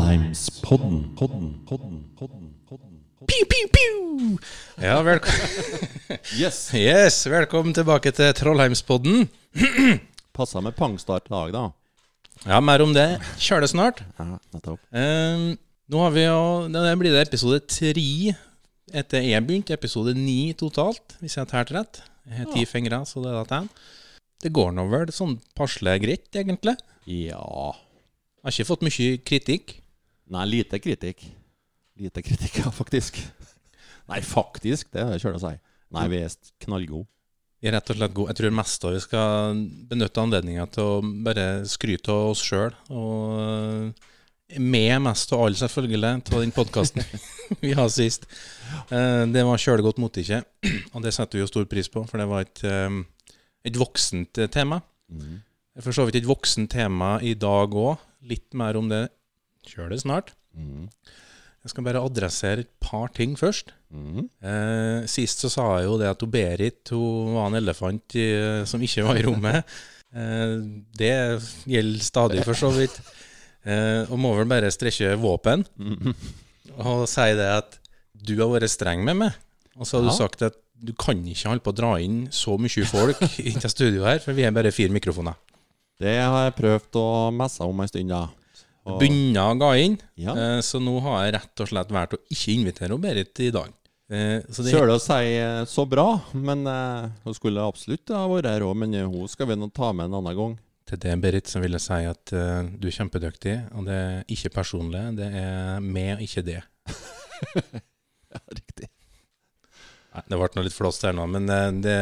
Trollheimspodden. Podden, podden, podden, podden. Piu, piu, piu! Ja, velkommen Yes! yes, velkommen tilbake til Trollheimspodden. Passa med pangstart i dag, da. Ja, mer om det kjører det snart. Ja, nettopp. Um, nå har vi jo Det blir det episode tre etter jeg begynte. Episode ni totalt, hvis jeg har tært rett. Jeg har ti fingre, så det er det tegn. Det går nå vel sånn passelig greit, egentlig. Ja Jeg Har ikke fått mye kritikk. Nei, lite kritikk. Lite kritikk, ja, faktisk. Nei, faktisk, det er kjølig å si. Nei, vi er knallgode. Vi er rett og slett gode. Jeg tror mest av vi skal benytte anledninga til å bare skryte av oss sjøl. Og eh, med mest av alle, selvfølgelig, av den podkasten vi har sist. Eh, Det var kjølgått mot ikke. og det setter vi jo stor pris på, for det var et, eh, et voksent tema. Mhm. For så vidt et voksent tema i dag òg. Litt mer om det kjør det snart. Mm. Jeg skal bare adressere et par ting først. Mm. Eh, sist så sa jeg jo det at hun Berit hun var en elefant i, som ikke var i rommet. Eh, det gjelder stadig, for så vidt. Eh, og må vel bare strekke våpen mm. og si det at du har vært streng med meg. Og så har Ja. du sagt at du kan ikke holde på å dra inn så mye folk inn til studio her, for vi er bare fire mikrofoner. Det har jeg prøvd å messe om en stund, da. Begynner ga inn, Ja. eh, så nå har jeg rett og slett valgt å ikke invitere Berit i dag. Eh, så det, Kjøler å si eh, så bra, men hun skulle absolutt ha vært her òg. Men hun skal vi nå ta med en annen gang. Til det, Berit, så vil jeg si at du er kjempedyktig, og det er ikke personlig. Det er med, ikke det. Ja, riktig. Nei, det ble noe litt flåst her nå, men det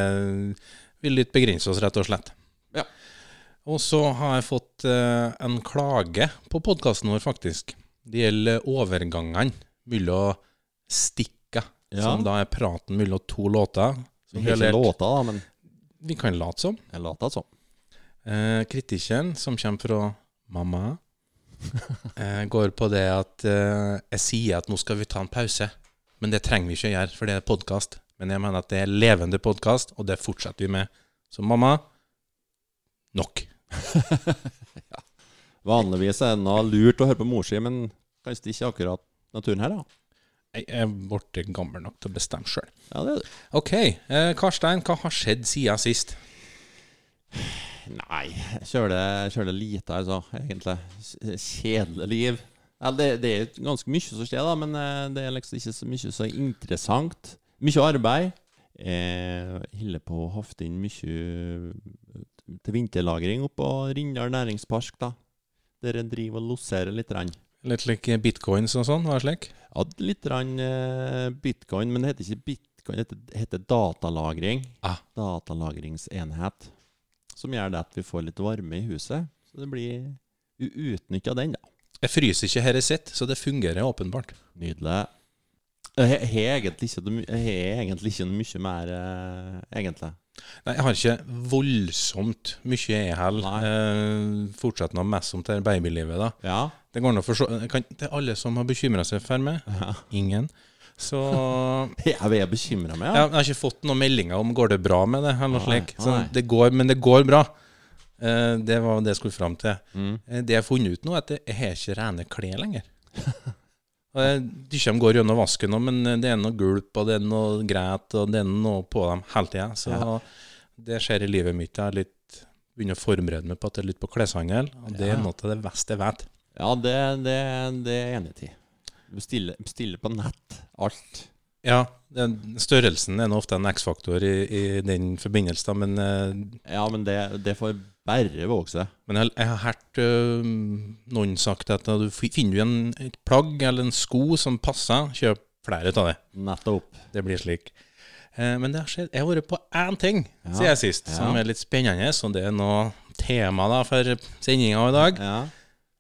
vil litt begrense oss, rett og slett. Ja. Og så har jeg fått eh, en klage på podkasten vår, faktisk. Det gjelder overgangene mellom stikka, Ja. som da er praten mellom to låter. Som ikke låta, da, men vi kan late som. jeg later som. Eh, kritikken som kommer fra mamma, eh, går på det at eh, jeg sier at nå skal vi ta en pause. Men det trenger vi ikke å gjøre, for det er podkast. Men jeg mener at det er levende podkast, og det fortsetter vi med. Så mamma nok. Vanligvis er det noe lurt å høre på mor si, men kanskje ikke akkurat naturen her, da. Jeg er blitt gammel nok til å bestemme sjøl. Ja, det er det. OK. Eh, Karstein, hva har skjedd siden sist? Nei, jeg kjører, kjører lite, altså, egentlig. Kjedelig liv. Ja, det, det er ganske mye som skjer, da, men eh, det er liksom ikke så mye så interessant. Mye arbeid. Jeg holder på å hafte inn mye til vinterlagring oppå Rindal næringspark, da. Der en driver og loserer litt. Rann. Litt like bitcoins og sånn? Det slik? Ja, litt rann, eh, bitcoin, men det heter ikke bitcoin, det heter, datalagring. Ah. Datalagringsenhet. Som gjør det at vi får litt varme i huset. Så det blir utnytta den, da. Jeg fryser ikke her jeg sitter, så det fungerer åpenbart. Nydelig. Jeg har egentlig ikke, noe- egentlig ikke mye mer, eh, egentlig. Nei, jeg har ikke voldsomt mye jeg heller. Eh, fortsatt noe mest om det babylivet, da. Ja. Det går nå for så det kan, Til alle som har bekymra seg for meg ja. ingen. Så Jeg er bekymra meg, ja. jeg har ikke fått noen meldinger om går det bra med det. eller noe slik. Så det går, men det går bra. Eh, det var det jeg skulle fram til. Mm. Eh, det jeg har funnet ut nå, er at jeg har ikke rene klær lenger. Og jeg- de går gjennom vasken nå, men det er noe gulp, og det er noe greit, og det er noe på dem hele tida. Så Ja. det skjer i livet mitt. Jeg er litt, begynner å forberede meg på at det er litt på kleshandel, og det er noe av det beste jeg vet. Ja, det, det, det er jeg enig i. Bestille, bestille på nett. Alt. Ja, den, størrelsen er nå ofte en X-faktor i, i den forbindelse, men, eh, Ja, men det, det får bare vokse. men jeg, jeg har hørt øh, noen sagt at du finner du en, et plagg eller en sko som passer, kjøp flere av det. Nettopp. Det blir slik. Eh, men det har skjedd. Jeg har vært på én ting Ja, siden sist, ja. som er litt spennende, og det er noe tema da for sendinga i dag. Ja.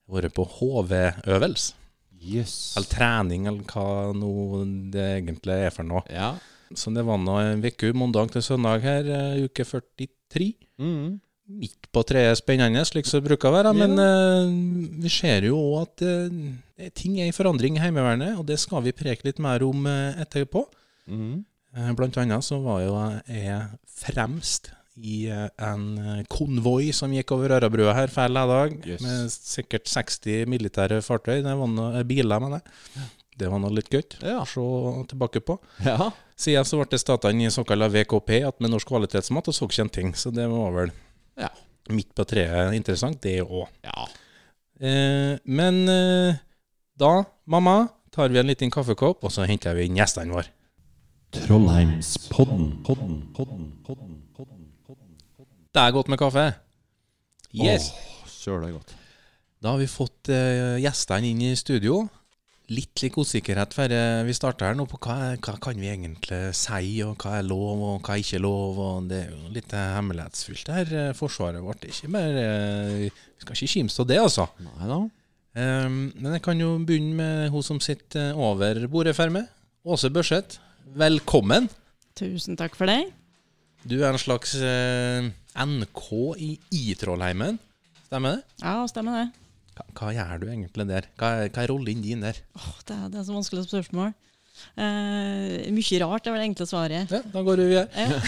Jeg har vært på HV-øvelse. Yes. Eller trening, eller hva nå det egentlig er for noe. Ja. Så det var nå en uke, mandag til søndag her, eh, uke 43. Mm. Midt på treet spennende, slik som det bruker å være. Men uh, vi ser jo òg at uh, ting er i forandring i Heimevernet, og det skal vi preke litt mer om uh, etterpå. Mm. Blant annet så var jo jeg fremst i en konvoi som gikk over Ørabrua her feil dag, Yes. med sikkert 60 militære fartøy. Det var noe, biler, mener jeg. Det var noe litt gøy Ja. å se tilbake på. Ja. Siden så ble det starta inn i såkalla VKP, at med norsk kvalitetsmat, og så ikke en ting. Så det var vel Ja. midt på treet interessant, det òg. ja. Eh, men eh, da, mamma, tar vi en liten kaffekopp, og så henter vi inn gjestene våre. Trollheimspodden. Podden, podden, podden, podden, podden. Det er godt med kaffe. Yes. Åh, Søren, det er godt. Da har vi fått eh, gjestene inn i studio. Litt lik usikkerhet før eh, vi starter her nå på hva, hva kan vi egentlig si, og hva er lov, og hva er ikke lov. og Det er jo litt eh, hemmelighetsfullt her eh, forsvaret vårt. Er ikke mer, Vi skal ikke kimse av det, altså. Neida. Um, men jeg kan jo begynne med hun som sitter over bordet for meg. Åse Børseth, velkommen. Tusen takk for det. Du er en slags NK i I-Trollheimen. Stemmer det? Ja, stemmer det. Hva, hva gjør du egentlig der? Hva er, hva er rollen din der? Åh, det, er, det er så vanskelig spørsmål. Uh, mye rart er vel det enkle svaret. Ja, da går du videre. Ja.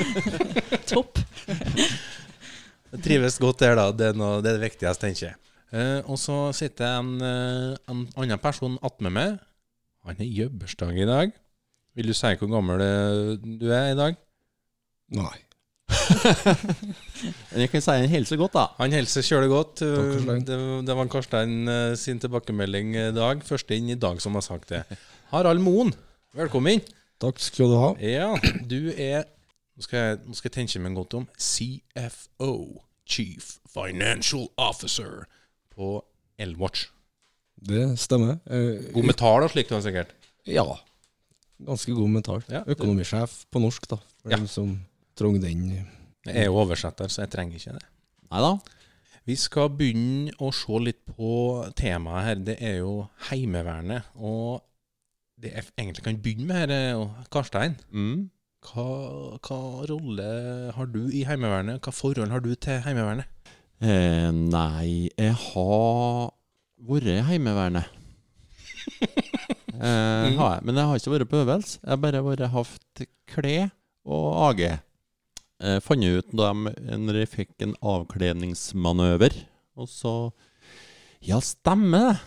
Topp. Jeg trives godt der, da. Det er, noe, det, er det viktigste, tenker jeg. Uh, og så sitter en, uh, en annen person attmed meg. Han er jobbursdag i dag. Vil du si hvor gammel eh, du er i dag? Nei. Men jeg kan si han hilser godt, da. Han hilser kjølig godt. Det, det var Karstein eh, sin tilbakemelding i dag. Første inn i dag som har sagt det. Harald Moen, velkommen. Takk skal du ha. Ja, du er Nå skal jeg, nå skal jeg tenke meg godt om. CFO, Chief Financial Officer, på Elwatch. Det stemmer. Eh, God med tall og slikt, sikkert. Ja. Ganske god mental. Ja, Økonomisjef på norsk, da. For Ja. dem som trenger den. Jeg er jo oversetter, så jeg trenger ikke det. Nei da. Vi skal begynne å se litt på temaet her. Det er jo Heimevernet. Og det jeg egentlig kan begynne med her, er Karstein. Mm. Hva, hva rolle har du i Heimevernet? Hva forhold har du til Heimevernet? Eh, nei, jeg har vært i Heimevernet. eh, har jeg. Men jeg har ikke vært på øvelse. Jeg har bare vært hatt klær og AG. Eh, fant jeg ut da jeg- når jeg fikk en avkledningsmanøver, og så Ja, stemmer det!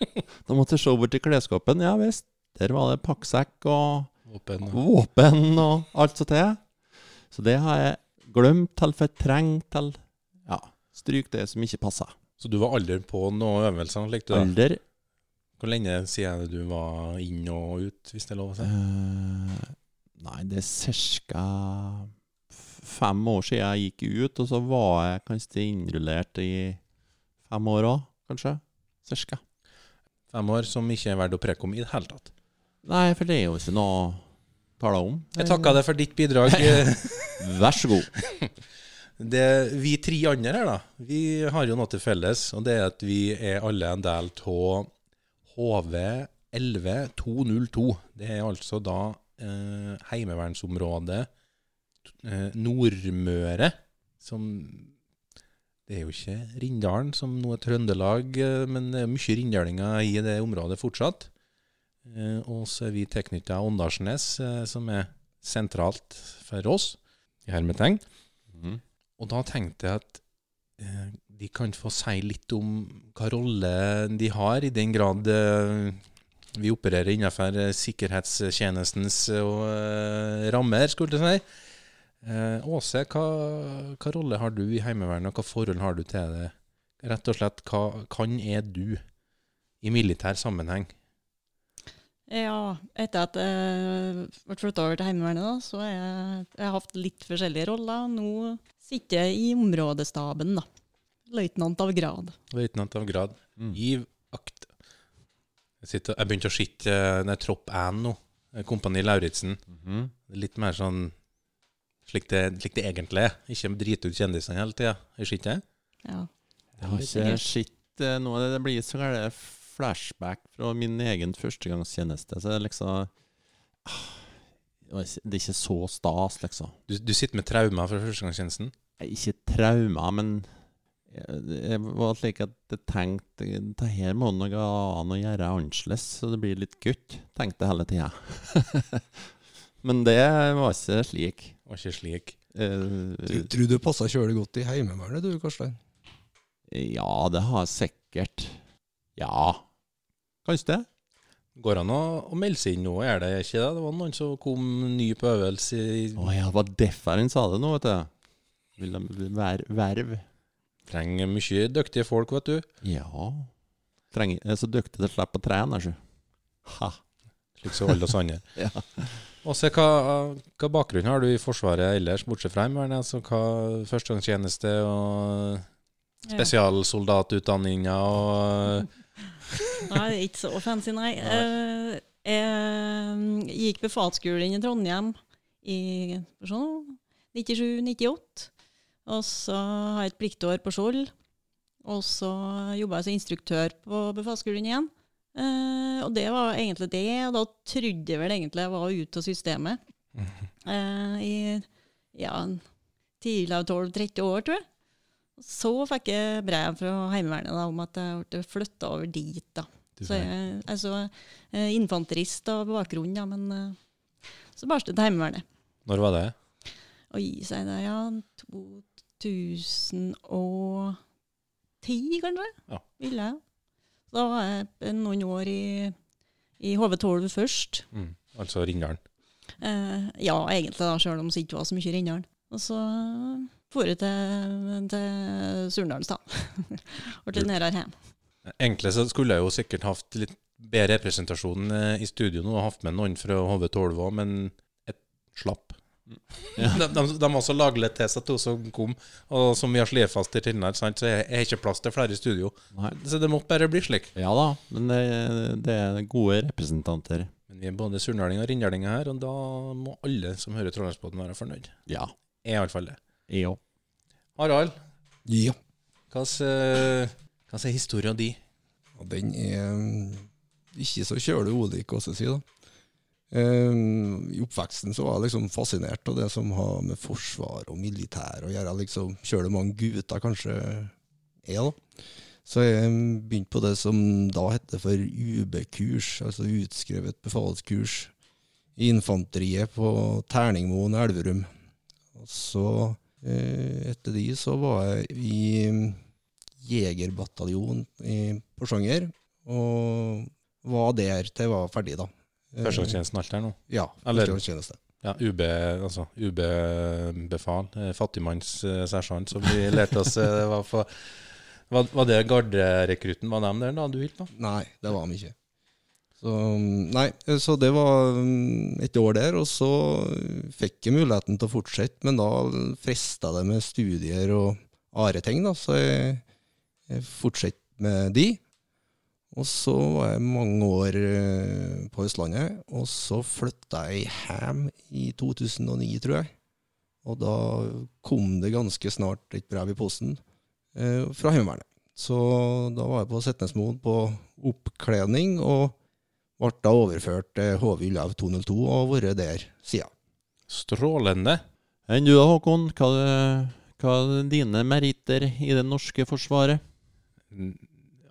da måtte jeg se over til klesskapet. Ja visst. Der var det pakksekk og Våpen. våpen og alt så til. Så det har jeg glemt til fortrengt til Ja, stryk det som ikke passer. Så du var aldri på noen øvelser? Likte du det? Alder Hvor lenge siden du var inn og ut, hvis det er lov å si? Uh, Nei, det er ca. fem år siden jeg gikk ut, og så var jeg kanskje innrullert i fem år òg, kanskje. Cirka. Fem år som ikke er verdt å preke om i det hele tatt. Nei, for det er jo ikke noe å tale om. Jeg takker deg for ditt bidrag. Vær så god. Det, vi tre andre her, da, vi har jo noe til felles, og det er at vi er alle en del av HV11202. Det er altså da eh, heimevernsområdet Nordmøre, som Det er jo ikke Rindalen, som nå er Trøndelag, eh, men det er mye rindalinger i det området fortsatt. Eh, og så er vi tilknytta Åndalsnes, eh, som er sentralt for oss, i hermetegn. Mm. Og da tenkte jeg at eh, de kan få si litt om hva rolle de har, i den grad eh, vi opererer innenfor eh, sikkerhetstjenestens eh, og, eh, rammer, skulle jeg si. Eh, Åse, hva, hva rolle har du i Heimevernet, og hva forhold har du til det? Rett og slett, hva kan er du i militær sammenheng? Ja, etter at jeg ble flytta over til Heimevernet, da, så har jeg, jeg har hatt litt forskjellige roller. Nå sitter jeg i områdestaben, da. Løytnant av grad. Løytnant av grad. Mm. Giv akt. Jeg, sitter, jeg begynte å sitte eh, det er Tropp 1 nå. eh, Kompani Lauritzen. Mm er Litt mer sånn slik det, slik det egentlig er. Ikke drite ut kjendisene hele tida. Er ikke det? Ja. Jeg har ikke sett eh, noe av det. Det blir så gærent flashback fra min egen førstegangstjeneste. Så det er liksom ah, Det er ikke så stas, liksom. Du, du sitter med traumer fra førstegangstjenesten? Ikke trauma, men jeg, jeg var slik at jeg tenkte det her må noe annet å gjøre annerledes, så det blir litt gutt, tenkte jeg hele tida. men det var ikke slik. Var ikke slik. Eh, Tror du passa kjølig godt i Heimevernet, du, Karstein? ja, det har jeg sikkert. Ja, kanskje det. Går an å, å melde seg inn nå, er det ikke det? Det var noen som kom ny på øvelse i Å ja, det var derfor han sa det nå, vet du. Vil de være verv? Trenger mye dyktige folk, vet du. Ja. Trenger, er så dyktig til å slippe å trene, sjø. Ha. Slik som alle oss andre. Ja. Og se, hva, hva bakgrunn har du i Forsvaret ellers, bortsett fra Heimevernet? Altså, hva førstegangstjeneste og spesialsoldatutdanninga og Nei, ikke så fancy, nei. Eh, jeg gikk befalsskolen i Trondheim i sånn, 97-98. Og så har jeg et pliktår på Skjold. Og så jobba jeg som instruktør på befalsskolen igjen. Eh, og det var egentlig det. Og da trodde jeg vel egentlig jeg var ute av systemet. Eh, I ja, tidlig av 12-30 år, tror jeg. Så fikk jeg brev fra Heimevernet da, om at jeg ble flytta over dit. da. Så jeg så eh, infanterist av bakgrunn, ja, men så så barstet til Heimevernet. Når var det? Oi, sier det, ja, 2010 kanskje? Ja. Ville jeg. Da var jeg noen år i, i HV12 først. Mm. Altså Rindalen. Eh, ja, egentlig, da, selv om det ikke var så mye Rindalen. Og så dro jeg til, til Surnadals, da. Og til nærere hjem. Egentlig så skulle jeg jo sikkert hatt litt bedre representasjon eh, i studio nå, og hatt med noen fra HV12 òg, men et slapp. Ja. De, de, de var så laglige til seg to som kom, og som vi har slått fast i tidligere, så er det ikke plass til flere i studio. Nei. Så det måtte bare bli slik. Ja da, men det, det er gode representanter. Men vi er både surnadlinger og rindalinger her, og da må alle som hører Trondheimsbåten være fornøyd. Ja. Er iallfall det. Jeg òg. Harald, Ja. hva er hva er historien din? Og den er mm, ikke så kjølig ulik, også å si. da. Um, I oppveksten så var jeg liksom fascinert av det som har med forsvar og militær å gjøre. liksom Kjølig mange gutter kanskje er, da. Så jeg begynte på det som da heter for UB-kurs, altså utskrevet befalskurs i infanteriet på Terningmoen Elverum. Og så, eh, etter de, så var jeg i jegerbataljon i Porsanger, og var der til jeg var ferdig, da. Eh, Førstegangstjenesten alt der nå? Ja, førstegangstjeneste. Ja, UB, altså UB-befal. eh, Fattigmannssersjant, som vi lærte oss. hva var, for, var, var det garderekrutten? Var de der da du gikk på? Nei, det var de ikke. Så, nei, så det var mm, et år der, og så fikk jeg muligheten til å fortsette, men da frista det med studier og areting, da, så jeg, jeg fortsatte med de. Og så var jeg mange år eh, på Østlandet, og så flytta jeg hjem i 2009, tror jeg. Og da kom det ganske snart et brev i posten eh, fra Heimevernet. Så da var jeg på Setnesmoen på oppkledning, og ble da overført til HV Ullev 202 og har vært der siden. Strålende. Enn du da, Håkon? Hva, hva er dine meritter i det norske forsvaret?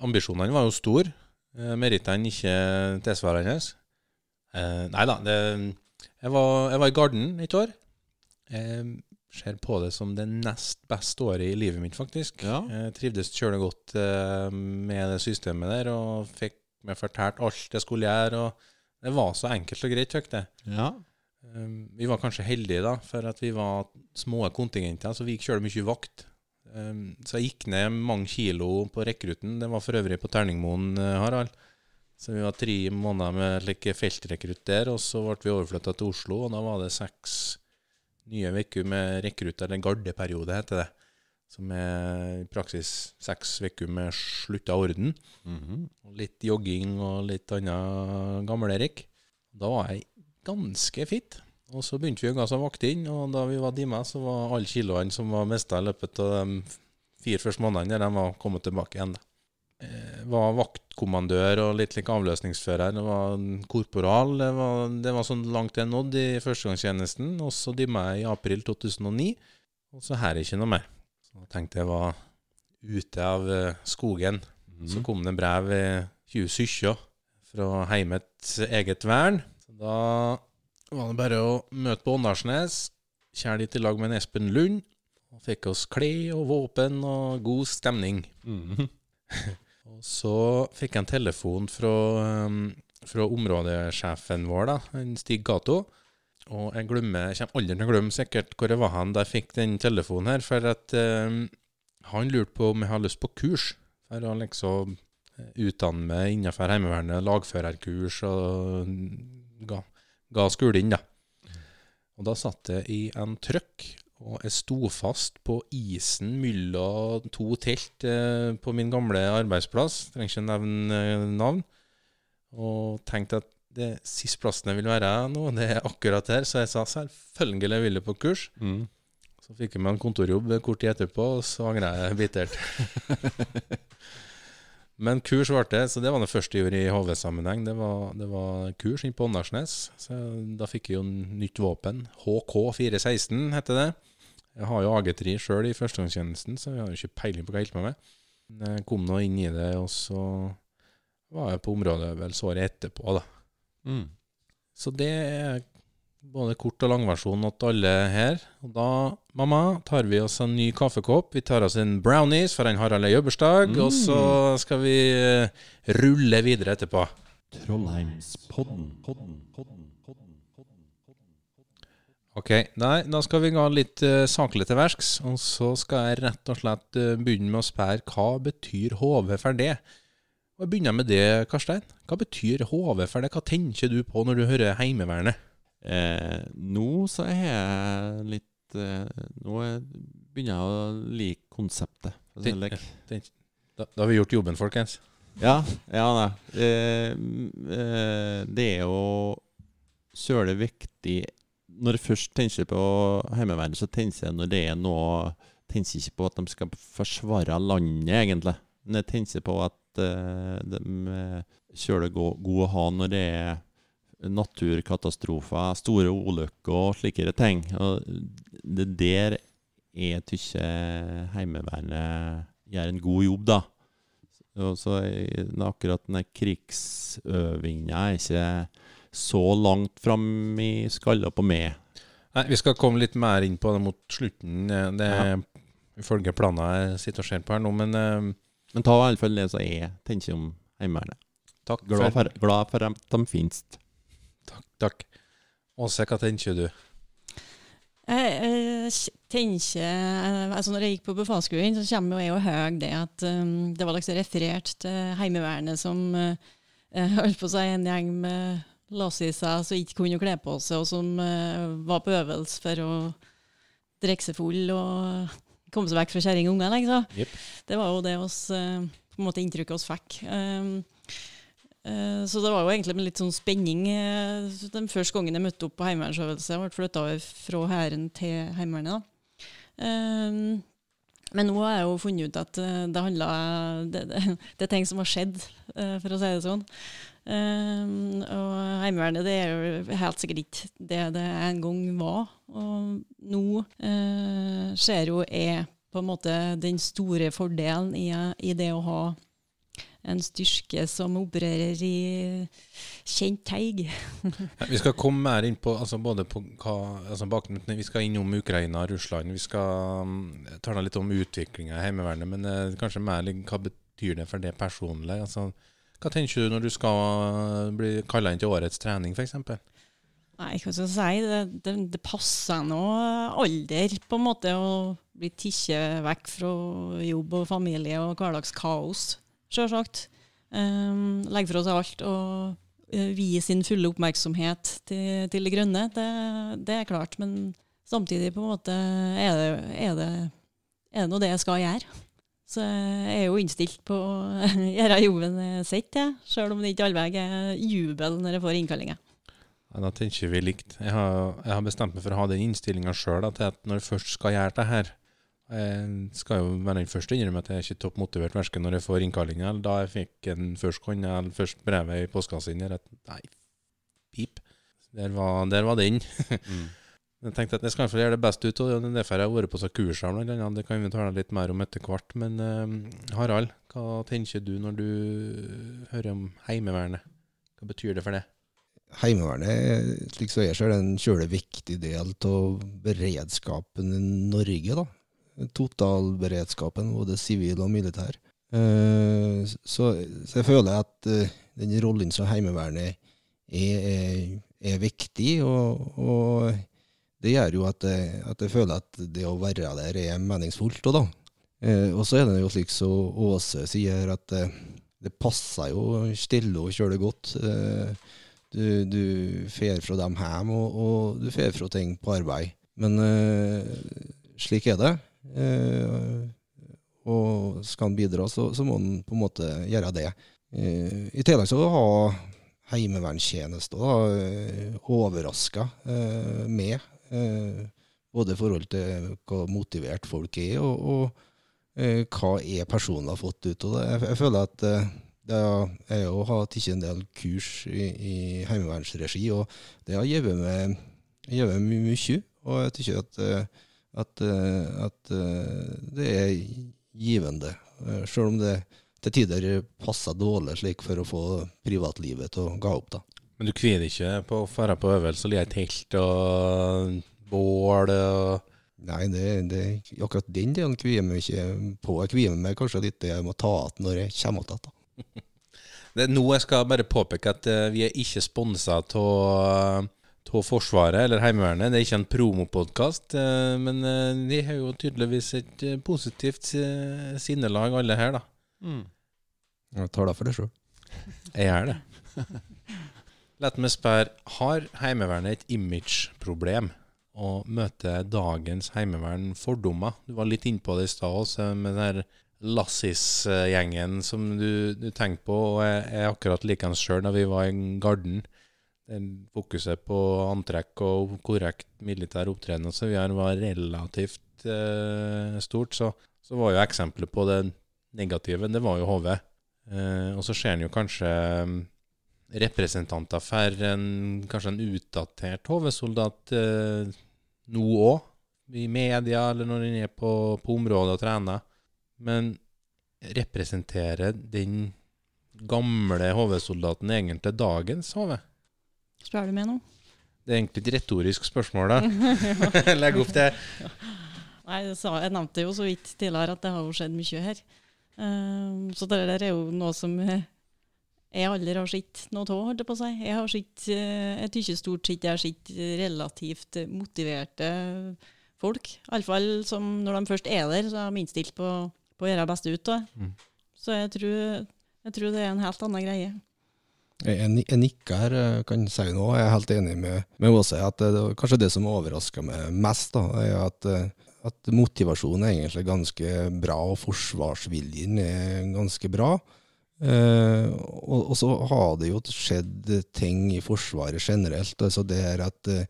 Ambisjonene var jo store. Eh, Merittene ikke tilsvarende. Eh, nei da. Det, jeg, var, jeg var i Garden et år. Jeg ser på det som det nest beste året i livet mitt, faktisk. Ja. Jeg trivdes kjølig godt eh, med det systemet der, og fikk meg fortalt alt jeg skulle gjøre. og Det var så enkelt og greit, fikk det. Ja. Vi var kanskje heldige, da, for at vi var små kontingenter, så vi gikk kjølig mye vakt. Um, så jeg gikk ned mange kilo på rekrutten. Det var for øvrig på Terningmoen, eh, Harald. Så vi var tre måneder med like, feltrekrutt der, og så ble vi overflytta til Oslo, og da var det seks nye uker med rekrutt, eller gardeperiode, heter det. Som er i praksis seks uker med slutta orden. Mhm. Og litt jogging og litt annet gamle-Erik. Da var jeg ganske fit. Og så begynte vi å gå som vakt inn, og da vi var dimma, så var alle kiloene som var mista i løpet av de fire første månedene, de var kommet tilbake igjen. da. Eh, var vaktkommandør og litt like avløsningsfører. Det var korporal. Det var, det var sånn langt jeg nådde i førstegangstjenesten. Og så dimma jeg i april 2009, og så her er ikke noe mer. Så da tenkte jeg var ute av skogen. skogen. Så kom det brev i 2017 fra Heimets eget vern. Så da var det bare å møte på Åndalsnes, kjær dit i lag med en Espen Lund. Og fikk oss klær og våpen og god stemning. Mhm. Og så fikk jeg en telefon fra, um, fra områdesjefen vår, da, en Stig Gato. Og jeg glemmer, jeg kommer aldri til å glemme sikkert hvor jeg var hen da jeg fikk den telefonen her. For at um, han lurte på om jeg hadde lyst på kurs. For å liksom eh, utdanne meg innenfor Heimevernet, lagførerkurs, og ga, ga skolen, da. Og da satt jeg i en trøkk, og jeg sto fast på isen mellom to telt eh, på min gamle arbeidsplass. Trenger ikke nevne eh, navn. Og tenkte at det siste plassen jeg vil være nå, det er akkurat her. Så jeg sa selvfølgelig vil jeg på kurs. Mm. Så fikk jeg meg en kontorjobb kort tid etterpå, og så angra jeg bittert. Men kurs ble det, så det var det første jeg gjorde i HV-sammenheng. Det, var- det var kurs inne på Åndalsnes. Så da fikk jeg jo nytt våpen. HK416 heter det. Jeg har jo AG3 sjøl i førstegangstjenesten, så jeg har jo ikke peiling på hva jeg holder på med. Jeg kom nå inn i det, og så var jeg på området vel såret etterpå, da. Mm. Så det er både kort- og langversjonen til alle her. Og da, mamma, tar vi oss en ny kaffekopp. Vi tar oss en brownies, for en Harald er mm. Og så skal vi eh, rulle videre etterpå. Trollheimspodden. Podden, podden, podden, podden, podden. Ok, nei, da skal vi gå litt uh, saklig til verks. Og så skal jeg rett og slett uh, begynne med å spørre hva betyr HV for det? Og jeg begynner med det, Karstein. Hva betyr HV for det? Hva tenker du på når du hører Heimevernet? Eh, nå så er jeg litt eh, Nå er- begynner jeg å like konseptet. si det Det- Da, da har vi gjort jobben, folkens. Ja, ja da. Eh, det er jo søle viktig Når jeg først tenker på Heimevernet, så tenker jeg når det er noe Tenker ikke på at de skal forsvare landet, egentlig. Men jeg tenker på at eh, de eh, kjøler go god å ha når det er naturkatastrofer, store ulykker og slike ting. Og det der jeg tykker Heimevernet gjør en god jobb, da. Og så akkurat den krigsøvinga er ikke så langt fram i skalla på meg. Nei, Vi skal komme litt mer inn på det mot slutten. Det er ifølge planer jeg sitter og ser på her nå, men uh, Men ta i alle fall det som jeg tenker om Heimevernet. takk. Glad for, glad for at de finnes. Takk. takk. Åse, hva tenker du? Jeg jeg, tenker eh, altså Når jeg gikk på befalsskolen, så kommer jeg og hører det at um, det var liksom referert til Heimevernet som uh, holdt på å si en gjeng med lassiser som ikke kunne kle på seg, og som uh, var på øvelse for å drikke seg full og komme seg vekk fra kjerring og unger. Liksom. Yep. Det var jo det oss, uh, på en måte inntrykket oss fikk. Um, så det var jo egentlig med litt sånn spenning eh, den første gangen jeg møtte opp på heimevernsøvelse. Jeg ble flytta over fra hæren til Heimevernet. Um, men nå har jeg jo funnet ut at eh, det handler det, det, det er ting som har skjedd, eh, for å si det sånn. Og Heimevernet det er jo helt sikkert ikke det det en gang var. Og nå uh, ser jo jeg på en måte den store fordelen i, i det å ha en styrke som opererer i kjent teig. Vi skal komme mer inn på altså både på hva, altså bakgrunnen. Vi skal innom Ukraina og Russland. Vi skal um, ta litt om utviklinga i Heimevernet, men eh, kanskje mer hva betyr det for det personlig? Altså, hva tenker du når du skal uh, bli kalla inn til årets trening, f.eks.? Nei, hva skal jeg si, det, det, det passer nå alder på en måte å bli tatt vekk fra jobb og familie og hverdagskaos, sjølsagt. Um, legge fra seg alt og uh, vie sin fulle oppmerksomhet til, til det grønne, det, det er klart. Men samtidig på en måte er det, er det, er det nå det jeg skal gjøre. Så jeg er jo innstilt på å gjøre jobben jeg sitter, sjøl om det ikke allveg er jubel når jeg får innkallinger. Ja, da tenker vi likt. Jeg har, jeg har bestemt meg for å ha den innstillinga sjøl at når jeg først skal gjøre det her Jeg skal jo være den første å innrømme at jeg er ikke topp motivert verken når jeg får innkallinga eller da jeg fikk en først hånd, eller først brevet i postkassa inni At nei, pip. Der var, der var den. Mm. Jeg tenkte at jeg skal iallfall gjøre det best ut, og det er derfor jeg har vært på så kurser. blant annet. Det kan vi tale litt mer om etter hvert. Men uh, Harald, hva tenker du når du hører om Heimevernet? Hva betyr det for det? Heimevernet, slik som jeg ser er en kjølig viktig del av beredskapen i Norge. da. Totalberedskapen, både sivil og militær. Eh, så, så jeg føler at eh, den rollen som Heimevernet er, er, er viktig, og, og det gjør jo at jeg, at jeg føler at det å være der er meningsfullt. Og. Eh, og så er det jo slik som Åse sier, at det passer jo stille og kjøle godt. Du, du fer fra dem hjem, og, og du fer fra ting på arbeid. Men eh, slik er det. Eh, og skal han bidra, så, så må han på en måte gjøre det. Eh, I tillegg så har heimevernstjeneste overraska eh, med. Eh, både i forhold til hva motivert folk er, og, og hva er personen har fått ut av det. Jeg, jeg føler at er jo har tatt en del kurs i, i heimevernsregi, og det har gitt meg, mye. Og jeg tykker at, at, eh, at eh, det er givende, eh, selv om det til tider passer dårlig slik for å få privatlivet til å ga opp. da. Men du kvier ikke på å dra på øvelse og leie telt og bål og Nei, det, det, akkurat den delen kvier meg ikke på. Jeg kvier meg kanskje litt jeg må ta igjen når jeg kommer tilbake. nå jeg skal bare påpeke at vi er ikke sponsa av Forsvaret eller Heimevernet. Det er ikke en promopodkast, eh, men de har jo tydeligvis et eh, positivt eh, sinnelag alle her, da. Mm. Jeg tar det for det sjøl. Jeg gjør det. La meg spørre, har Heimevernet et imageproblem? Og møter dagens heimevern fordommer? Du var litt innpå det i stad også, med den her Lassis-gjengen som du, du tenker på. Og jeg jeg er akkurat likeens sjøl da vi var i Garden. Fokuset på antrekk og korrekt militær opptrenelse vi har, var relativt eh, stort. Så, så var jo eksempelet på det negative, det var jo HV. Eh, og så ser en jo kanskje representanter for en, kanskje en utdatert HV-soldat eh, nå òg, i media eller når en er på, på området og trener. Men representerer den gamle HV-soldaten egentlig dagens HV? Spør du med nå? Det er egentlig et retorisk spørsmål, da. Legg opp det. Nei, jeg, sa, jeg nevnte jo så vidt tidligere at det har jo skjedd mye her. Um, så det der er jo noe som eh, jeg aldri har sett noe av, holdt jeg på å si. Jeg har sett, eh, jeg tykker stort sett jeg har sett relativt motiverte folk. Iallfall som når de først er der, så er de innstilt på, på å gjøre det beste ut av det. Mm. Så jeg tror, jeg tror det er en helt annen greie. Jeg, nikker her, jeg kan si noe. Jeg er helt enig med, med Åse. At det, det, kanskje det som overrasker meg mest, da, er at, eh, at motivasjonen er egentlig ganske bra, og forsvarsviljen er ganske bra. Eh, og, og så har det jo skjedd ting i Forsvaret generelt. altså det er at, eh,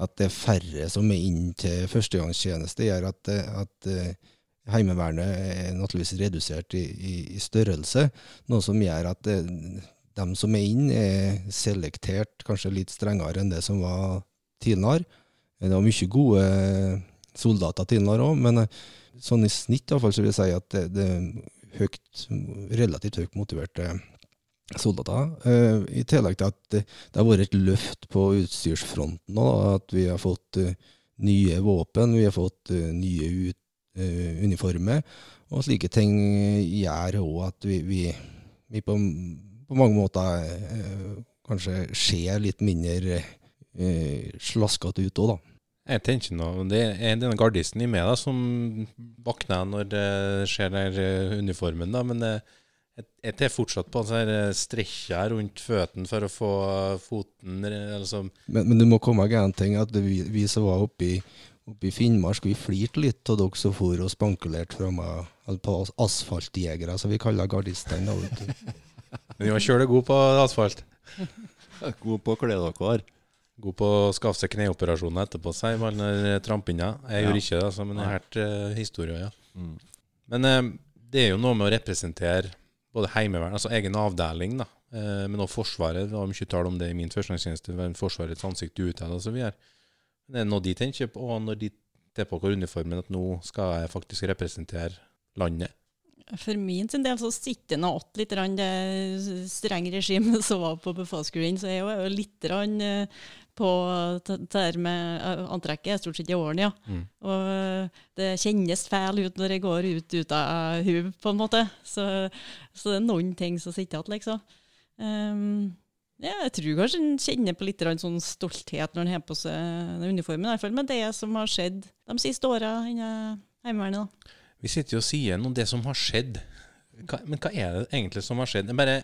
at det er færre som er inn til førstegangstjeneste, gjør at, eh, at eh, Heimevernet er naturligvis redusert i, i, i størrelse, noe som gjør at det, de som er inn, er selektert kanskje litt strengere enn det som var tidligere. Det var mye gode soldater tidligere òg, men eh, sånn i snitt i fall, så vil jeg si at det, det er høyt, relativt høyt motiverte soldater. Eh, I tillegg til at det, har vært et løft på utstyrsfronten òg, at vi har fått eh, nye våpen, vi har fått eh, nye ut, eh, uniformer, og slike ting gjør òg at vi, vi, vi på, på mange måter eh, kanskje ser litt mindre eh, slaskete ut òg, da. Jeg tenker nå, Det er denne gardisten i meg da, som våkner når det skjer der eh, uniformen. da, Men eh, jeg, jeg tar fortsatt på her strekka rundt føttene for å få foten altså, Men, men det må komme en ting, at vi, vi som var oppe i, oppe i Finnmark, vi flirte litt av dere som for og spankulerte framme på as- asfaltjegere, som vi kaller gardistene. Men vi var kjølig gode på asfalt. God på å kle dere. God på å skaffe seg kneoperasjoner etterpå, sier man når trampinner. Jeg Ja. gjorde ikke det, altså, men jeg er har hørt uh, historier, ja. Mm. Men eh, det er jo noe med å representere både heimevern, altså egen avdeling, da, eh, men også Forsvaret. Det var mye tall om det i min førstegangstjeneste, det var Forsvarets ansikt utad osv. Men det er noe de tenker på og når de tar på seg uniformen, at nå skal jeg faktisk representere landet. For min sin del så sitter det igjen litt rann, det strenge regimet som var på befalsskolen, så jeg er jo litt grann, eh, på det med eh, antrekket er stort sett i årene, ja. Mm. Og eh, det kjennes feil ut når jeg går ut, ut av huet, på en måte. Så, så det er noen ting som sitter igjen, liksom. Um, ja, jeg tror kanskje en kjenner på litt sånn stolthet når en har på seg uniformen, i hvert fall med det som har skjedd de siste åra i Heimevernet. da. Vi sitter jo og sier noe om det som har skjedd. Hva, men hva er det egentlig som har skjedd? Bare,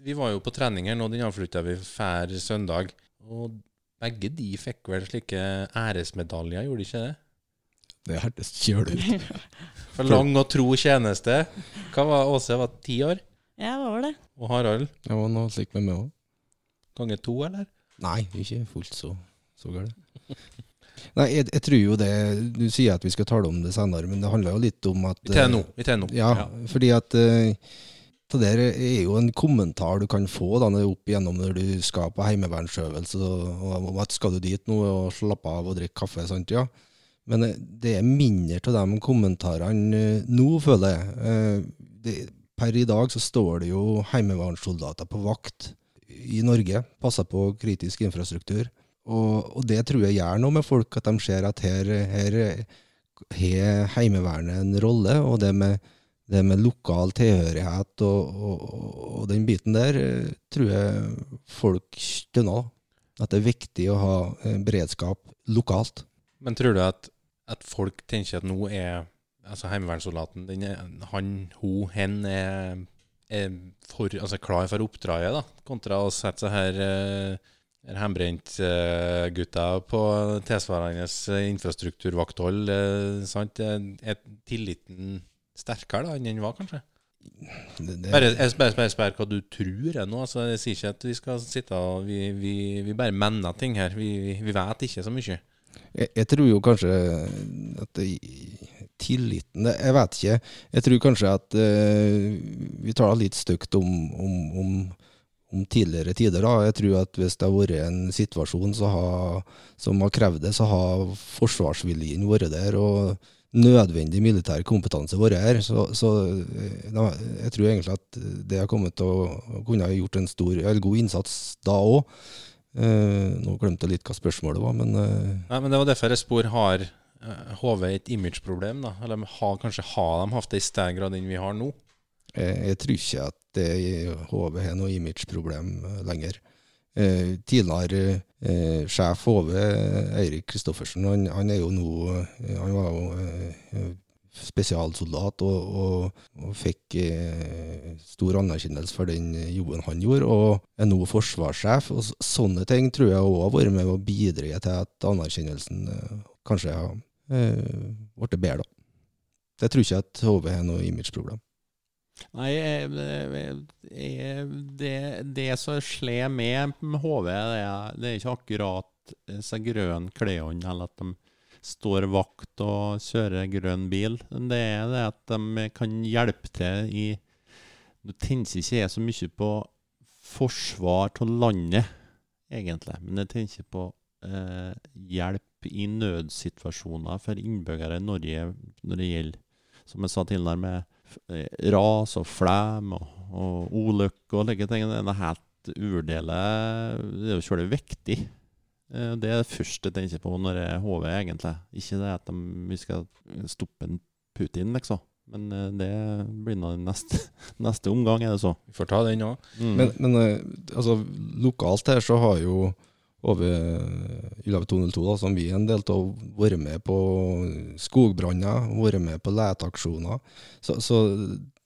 vi var jo på trening her nå, den avslutta vi hver søndag. Og begge de fikk vel slike æresmedaljer, gjorde de ikke det? Det hørtes kjølig ut. For lang og tro tjeneste. Hva var Åse? Var ti år? Ja, hva var det? Og Harald? Det var noe slikt med meg òg. Ganger to, eller? Nei, ikke fullt så, så galt. Nei, jeg, jeg tror jo det Du sier at vi skal tale om det senere, men det handler jo litt om at Vi tar nå. Vi tar nå. Ja, fordi at uh, det der er jo en kommentar du kan få da, opp igjennom når du skal på heimevernsøvelse, og, og at skal du dit nå og slappe av og drikke kaffe, sant, ja. Men eh, det er mindre av de kommentarene eh, nå, føler jeg. Det, per i dag så står det jo heimevernssoldater på vakt i Norge, passer på kritisk infrastruktur. Og, og det tror jeg gjør noe med folk, at de ser at her har Heimevernet en rolle. Og det med, det med lokal tilhørighet og, og, og den biten der, eh, tror jeg folk skjønner. At det er viktig å ha eh, beredskap lokalt. Men tror du at, at folk tenker at nå er altså heimevernssoldaten er, Han, hun, hen er, er for, altså klar for oppdraget, da, kontra å sette seg her eh, her uh, gutta på tilsvarende eh, infrastrukturvakthold? Eh, sant? Er, tilliten sterkere da enn den var, kanskje? Det, det, Bare, jeg spør, spør, spør hva du tror er nå. Altså, jeg sier ikke at vi skal sitte og Vi, vi, vi bare mener ting her. Vi, vi, vi vet ikke så mye. Jeg, jeg tror jo kanskje at det, tilliten Jeg vet ikke. Jeg tror kanskje at uh, vi tar det litt stygt om, om, om, om tidligere tider. Da. Jeg tror at hvis det har vært en situasjon så har, som har krevd det, så har forsvarsviljen vært der. og nødvendig militær kompetanse vært her. Så, så eh, da, jeg tror egentlig at det har kommet til å kunne ha gjort en stor, eller god innsats da òg. Eh, nå glemte jeg litt hva spørsmålet var, men eh, Nei, men Det var derfor jeg spør har eh, HV et imageproblem. da? Eller har, kanskje har de hatt det i større grad enn vi har nå? Jeg, jeg tror ikke at det HV har noe imageproblem eh, lenger. Eh, tidligere eh, sjef HV, Eirik Kristoffersen, han, han er jo nå eh, Han var jo eh, spesialsoldat og, og, og fikk eh, stor anerkjennelse for den jobben han gjorde, og er nå forsvarssjef. Og sånne ting tror jeg òg har vært med å bidra til at anerkjennelsen eh, kanskje har eh, blitt bedre, da. Jeg tror ikke at HV har noe imageproblem. Nei, jeg- jeg- jeg- det, det som slår med HV, det er, det er ikke akkurat disse grønne klærne, eller at de står vakt og kjører grønn bil. Det er det at de kan hjelpe til i Nå tenker ikke jeg så mye på forsvar av landet, egentlig, men jeg tenker på eh, hjelp i nødsituasjoner for innbyggere i Norge når det gjelder, som jeg sa tidligere, med eh, ras og flem og, og ulykker og slike ting. Det er helt uvurderlig Det er jo veldig viktig. Eh, Det er det første jeg tenker på når jeg HV, egentlig. Ikke det at de, vi skal stoppe en Putin, liksom. Men eh, det blir nå neste, neste omgang, er det så. Vi får ta den òg. Mm. Men, men eh, altså, lokalt her så har jo over Ylave 202, da, som vi er en del av, vært med på skogbranner, vært med på leteaksjoner. Så, så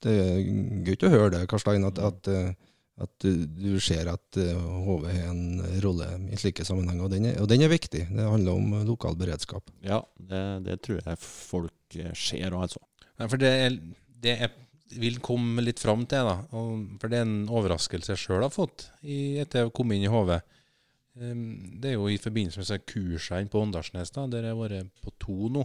det er gøy å høre det, Karstein, at, at, eh, at du ser at eh, HV har en rolle i slike sammenhenger. Og den, er, og den er viktig. Det handler om lokal beredskap. Ja, det, det tror jeg folk eh, ser òg, altså. Nei, for det, er, det er vil komme litt fram til, da, og, for det er en overraskelse jeg sjøl har fått i, etter jeg kom inn i HV. Um, det er jo i forbindelse med kursene på Åndalsnes, der jeg har vært på to nå.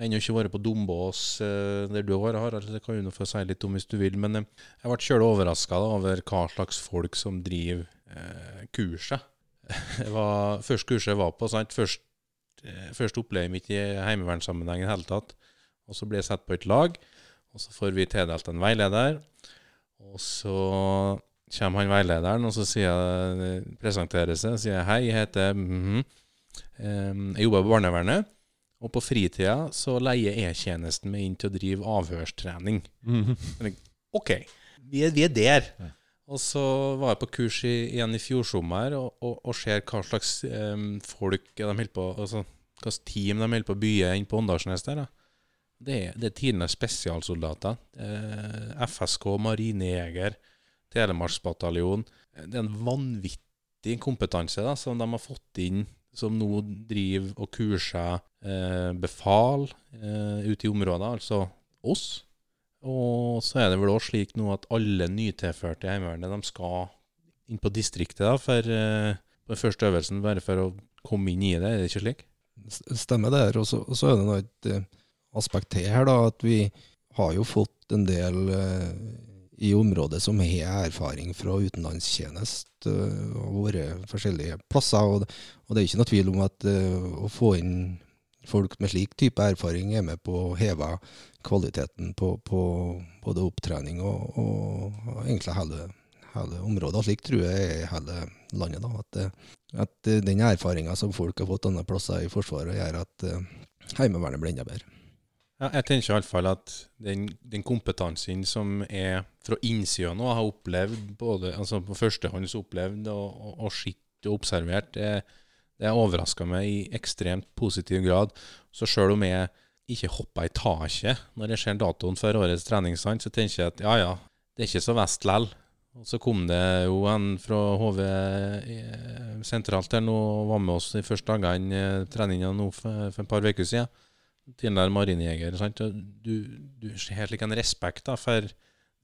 Ennå ikke vært på Dombås, eh, der du har Harald. Det kan du få si litt om hvis du vil. Men eh, jeg ble sjøl overraska over hva slags folk som driver eh, kurset. Var første kurset jeg var på. Sant? Først, eh, opplevelsen mitt i heimevernssammenheng i det hele tatt. Og så ble jeg satt på et lag. Og så får vi tildelt en veileder. Og så kommer han veilederen, og så sier jeg, presenterer seg og sier hei, jeg heter mm -hmm. Jeg jobber på barnevernet. Og på fritida så leier E-tjenesten meg inn til å drive avhørstrening. OK, vi er, vi er der. Ja. Og så var jeg på kurs i, igjen i fjor sommer og, og, og ser hva slags um, folk de holder på altså, Hva slags team de holder på å bye inn på Åndalsnes der. da. Det er, det er tidenes spesialsoldater. Eh, FSK, marinejeger, Telemarksbataljon. Det er en vanvittig kompetanse da, som de har fått inn, som nå driver og kurser eh, befal eh, ute i området, altså oss. Og så er det vel også slik nå at alle nytilførte i Heimevernet skal inn på distriktet da, for eh, den første øvelsen, bare for å komme inn i det. Er det ikke slik? Stemmer det. Og så er det et eh, aspekt til her, da, at vi har jo fått en del eh, i området som har erfaring fra utenlandstjeneste eh, og vært forskjellige plasser. Og, og det er ikke noe tvil om at eh, å få inn folk med slik type erfaring er med på å heve kvaliteten på, på både opptrening og, og egentlig hele, hele området. Og slik tror jeg er hele landet. da, at, at eh, den erfaringa som folk har fått andre plasser i Forsvaret, gjør at Heimevernet blir enda bedre. Ja, jeg tenker iallfall at den, den kompetansen som er fra innsida nå, har opplevd både altså på førstehånds opplevd og, og, og sett og observert, det, det overraska meg i ekstremt positiv grad. Så sjøl om jeg ikke hopper i taket når jeg ser datoen for årets treningsstand, så tenker jeg at ja ja, det er ikke så vest lell. Og så kom det jo en fra HV eh, sentralt her nå og var med oss de første dagene i treninga nå for, for et par uker siden tidligere marinejeger. Du, du helt like en respekt da, for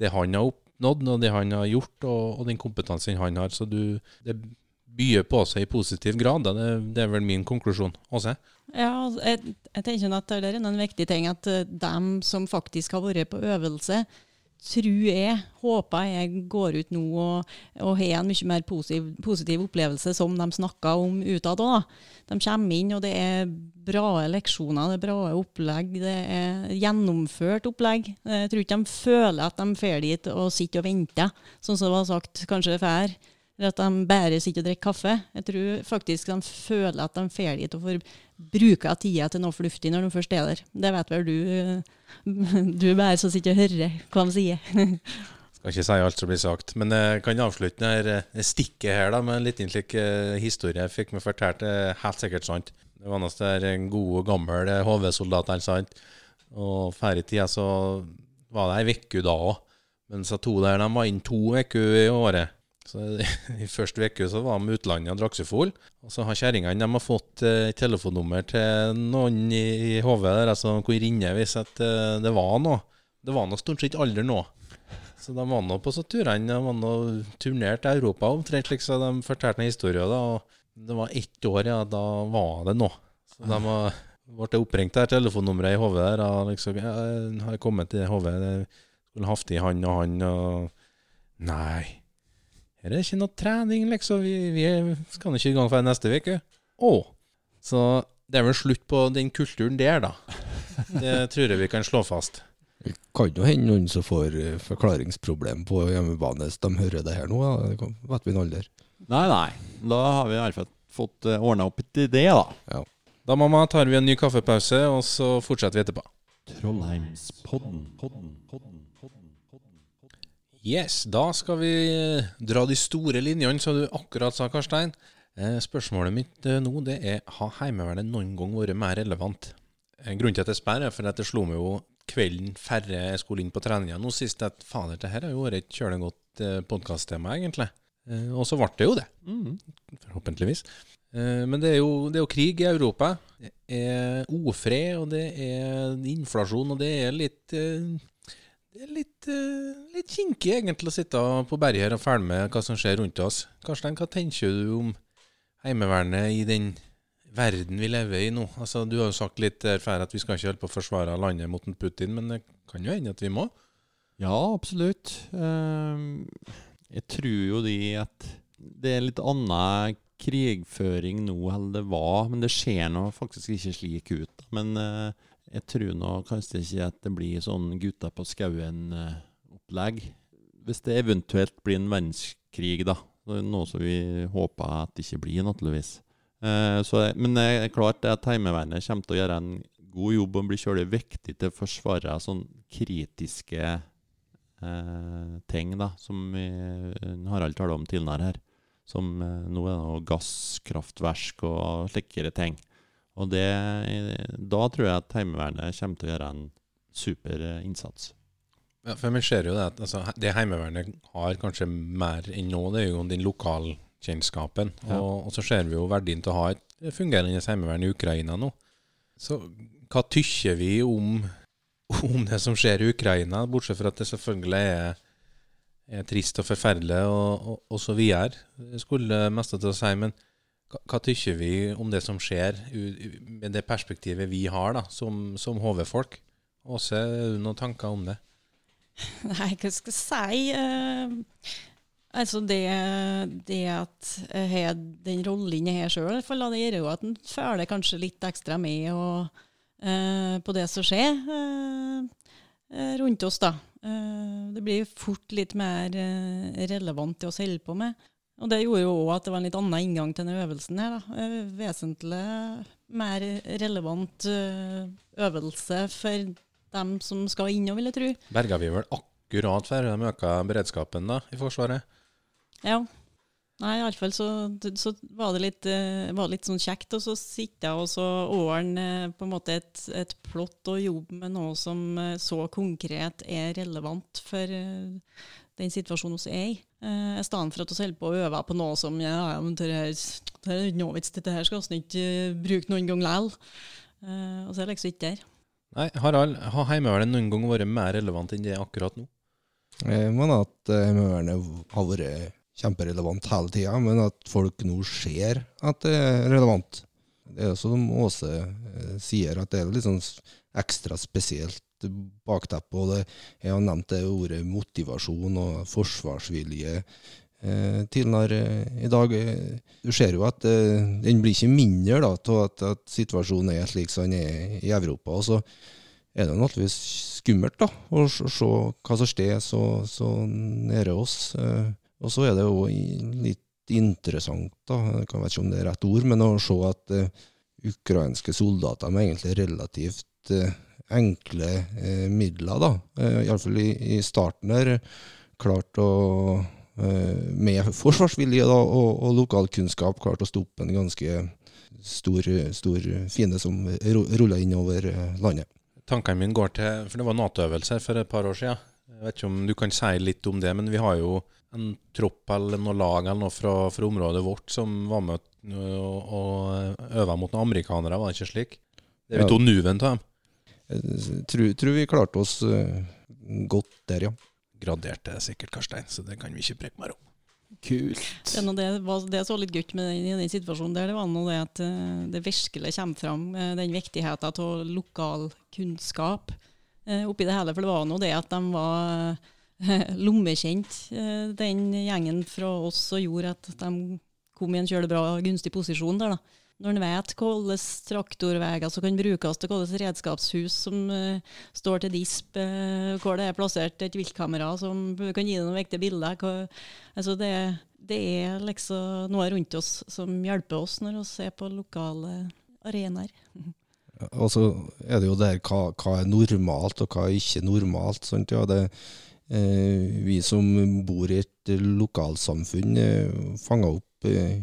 det han har oppnådd, og det han har gjort, og, og den kompetansen han har. Så du, det byr på seg i positiv grad. Det, det er vel min konklusjon. Åse? Ja, altså, jeg, jeg tenker at det er en viktig ting at de dem som faktisk har vært på øvelse, tror jeg, håper jeg går ut nå og, og har en mye mer positiv, positiv opplevelse, som de snakker om utad òg. De kommer inn, og det er bra leksjoner, det er bra opplegg, det er gjennomført opplegg. Jeg tror ikke de føler at de ferdig dit og sitter og venter, sånn som det var sagt kanskje før. Eller at de bare sitter og drikker kaffe. Jeg tror faktisk de føler at de er dit og å få av tida til noe fornuftig når de først er der. Det vet vel du. eh, Du er bare som sitter og hører hva de sier. Skal ikke si alt som blir sagt, men jeg kan avslutte denne eh, stikket her da, med en liten slik eh, historie jeg fikk meg fortalt. Er helt sikkert sant. Det var noe der gode, gamle eh, HV-soldater, sant. Og før i tida så var det ei uke da òg. Men så to der de var inn to uker i året. Så I første uke så var de utlandet og drakk seg full. Og så har kjerringene har fått eh, telefonnummer til noen i, i HV der, altså kunne ringe hvis at, eh, det var noe. Det var nå stort sett aldri noe. Så de var nå på så turene. De var nå turnert i Europa omtrent, slik så de fortalte en historie. da, og Det var ett år, ja, da var det noe. Så de var, ble oppringt der telefonnummeret i HV der. Og liksom, ja, har kommet til HV, det skulle hatt i han og han, og Nei. Her er det ikke noe trening, liksom. Vi, vi skal ikke i gang før neste uke. Å. Så det er vel slutt på den kulturen der, da. Det tror jeg vi kan slå fast. Det kan jo hende noen som får eh, forklaringsproblem på hjemmebane hvis de hører det her nå. Ja. Det vet vi alder. Nei, nei. Da har vi i hvert fall fått uh, ordna opp i det, da. Da mamma, tar vi en ny kaffepause, og så fortsetter vi etterpå. Trollheimspodden, podden, podden, podden, podden. Yes, da skal vi eh, dra de store linjene, som du akkurat sa, Karstein. Eh, Spørsmålet mitt eh, nå det er har Heimevernet noen gang vært mer relevant? Grunnen til at jeg spør, er for at det slo meg jo kvelden færre jeg skulle inn på treninga nå sist at fader, det her har jo vært et kjølig godt podkasttema, egentlig. Og så ble det jo det. Mhm. Forhåpentligvis. Men det er, jo, det er jo krig i Europa. Det er ofred, og det er inflasjon, og det er litt Det er litt, eh, litt kinkig egentlig å sitte på berget her og følge med hva som skjer rundt oss. Karstein, hva tenker du om Heimevernet i den verden vi lever i nå? Altså, Du har jo sagt litt før at vi skal ikke holde på å forsvare landet mot Putin, men det kan jo hende at vi må? Ja, absolutt. Ehm, jeg tror jo de at det er litt annen krigføring nå enn det var. Men det ser nå faktisk ikke slik ut. Men eh, jeg tror nå kanskje ikke at det blir sånn gutta på skauen-opplegg. Hvis det eventuelt blir en verdenskrig, da. Noe som vi håper at det ikke blir, naturligvis. Eh, så, men det er klart at Heimevernet kommer til å gjøre en god jobb og blir veldig viktig til å forsvare sånne kritiske eh, ting, da, som vi, Harald talte om tidligere her. Som eh, nå er det gasskraftverk og slikere ting. Og det, da tror jeg at Heimevernet kommer til å gjøre en super eh, innsats. Ja, for vi ser jo det at altså, det Heimevernet har kanskje mer enn nå, det er jo den lokalkjennskapen. Ja. Og, og så ser vi jo verdien til å ha et fungerende heimevern i Ukraina nå. Så hva tykker vi om, om det som skjer i Ukraina, bortsett fra at det selvfølgelig er, er trist og forferdelig og, og, og så videre, skulle mest til å si. Men hva, tykker vi om det som skjer, med det perspektivet vi har da, som, som HV-folk? Åse, har du noen tanker om det? Nei, hva skal jeg si? Eh, altså det, det at jeg den rollen jeg har sjøl, det gjør jo at en føler kanskje litt ekstra med og, uh, på det som skjer eh, eh, rundt oss. da. Uh, det blir fort litt mer eh, relevant til å holder på med. Og det gjorde jo òg at det var en litt annen inngang til denne øvelsen her. da. Eh, Vesentlig mer relevant eh, øvelse for dem som skal inn, vil jeg tro. Berga vi vel akkurat før de øka beredskapen da, i Forsvaret? Ja. Nei, iallfall så, så var det litt, eh, var litt sånn kjekt Og så sitte og så åren på en måte et, et plott og jobbe med noe som så konkret er relevant for den situasjonen vi er i. Eh, I stedet for at vi holder på å øve på noe som ja, ja, men det her, det her er ikke noe vits, dette her skal vi ikke eh, bruke noen gang likevel. Eh, og så er det liksom ikke der. Nei, Harald, har Heimevernet noen gang vært mer relevant enn det er akkurat nå? Jeg mener at eh, Heimevernet har vært kjemperelevant hele tida, men at folk nå ser at det er relevant. Det er jo som Åse eh, sier, at det er litt sånn ekstra spesielt bakteppe. Og det, jeg har nevnt det ordet motivasjon og forsvarsvilje eh, tidligere eh, i dag. Eh, Du ser jo at eh, den blir ikke mindre da, av at, at situasjonen er slik som den er i Europa. og så er det naturligvis skummelt da, å se hva som skjer så, så nære oss. Eh, Og så er det jo litt interessant, da, jeg kan ikke om det er rett ord, men å se at eh, ukrainske soldater med egentlig relativt eh, enkle eh, midler, da, eh, iallfall i, i starten der, klart å eh, med forsvarsvilje da, og, og lokalkunnskap klart å stoppe en ganske stor, stor fiende som ruller inn over landet. Tankene mine går til For det var Nato-øvelse for et par år siden. Jeg vet ikke om du kan si litt om det, men vi har jo en tropp eller noe lag eller noe fra, fra området vårt som var med og, og øva mot noen amerikanere, var det ikke slik? Det er vi Ja. to nuven av dem. Jeg tror, tror vi klarte oss eh, godt der, ja. Graderte sikkert Karstein, så det kan vi ikke preke mer om. Kult. Det, det, var, det så litt gutt med den, i den situasjonen der, det var noe det at eh, det virkelig kommer fram, eh, den viktigheten av lokal kunnskap oppi det hele. For det var nå det at de var lommekjent, den gjengen fra oss, og gjorde at de kom i en kjølig bra, gunstig posisjon der. da. Når en vet hvilke traktorveier som kan brukes til hvilke redskapshus som uh, står til disp, uh, hvor det er plassert et viltkamera som kan gi deg noen viktige bilder. Hva, altså det, det er liksom noe rundt oss som hjelper oss når vi ser på lokale arenaer. Og så er det jo der hva, hva er normalt, og hva er ikke normalt. Sant? Ja, det, eh, vi som bor i et lokalsamfunn, eh, fanger opp eh,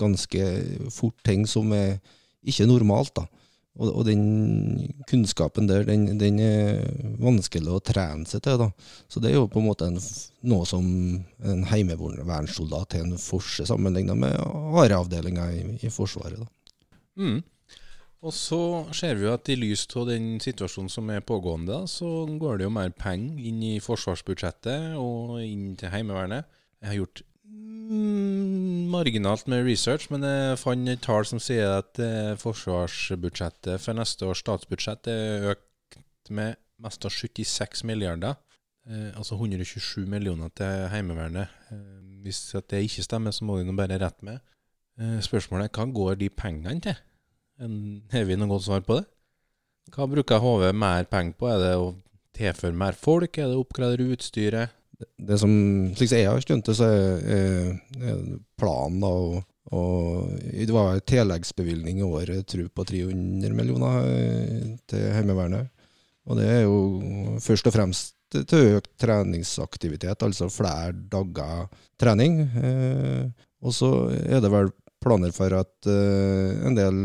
ganske fort ting som er ikke normalt. da. Og, og den kunnskapen der, den, den er vanskelig å trene seg til. da. Så det er jo på en måte en, noe som en heimevernssoldat har en forse sammenlignet med ARE-avdelinga i, i Forsvaret. da. Mm. Og så ser vi jo at i lys av den situasjonen som er pågående, så går det jo mer penger inn i forsvarsbudsjettet og inn til Heimevernet. Jeg har gjort mm, marginalt med research, men jeg fant et tall som sier at eh, forsvarsbudsjettet for neste års statsbudsjett er økt med mest av 76 milliarder. Eh, altså 127 millioner til Heimevernet. Eh, hvis det ikke stemmer, så må nå bare rette med. Eh, spørsmålet er hva går de pengene til? Har vi noe godt svar på det? Hva bruker HV mer penger på? Er det å tilføre mer folk? Er det å oppgradere utstyret? Det som, slik som jeg har skjønt det, så er, er, planen da å og Det var en tilleggsbevilgning i året jeg tror på 300 millioner eh, til Heimevernet. Og det er jo først og fremst til økt treningsaktivitet, altså flere dager trening. Eh, og så er det vel planer for at eh, en del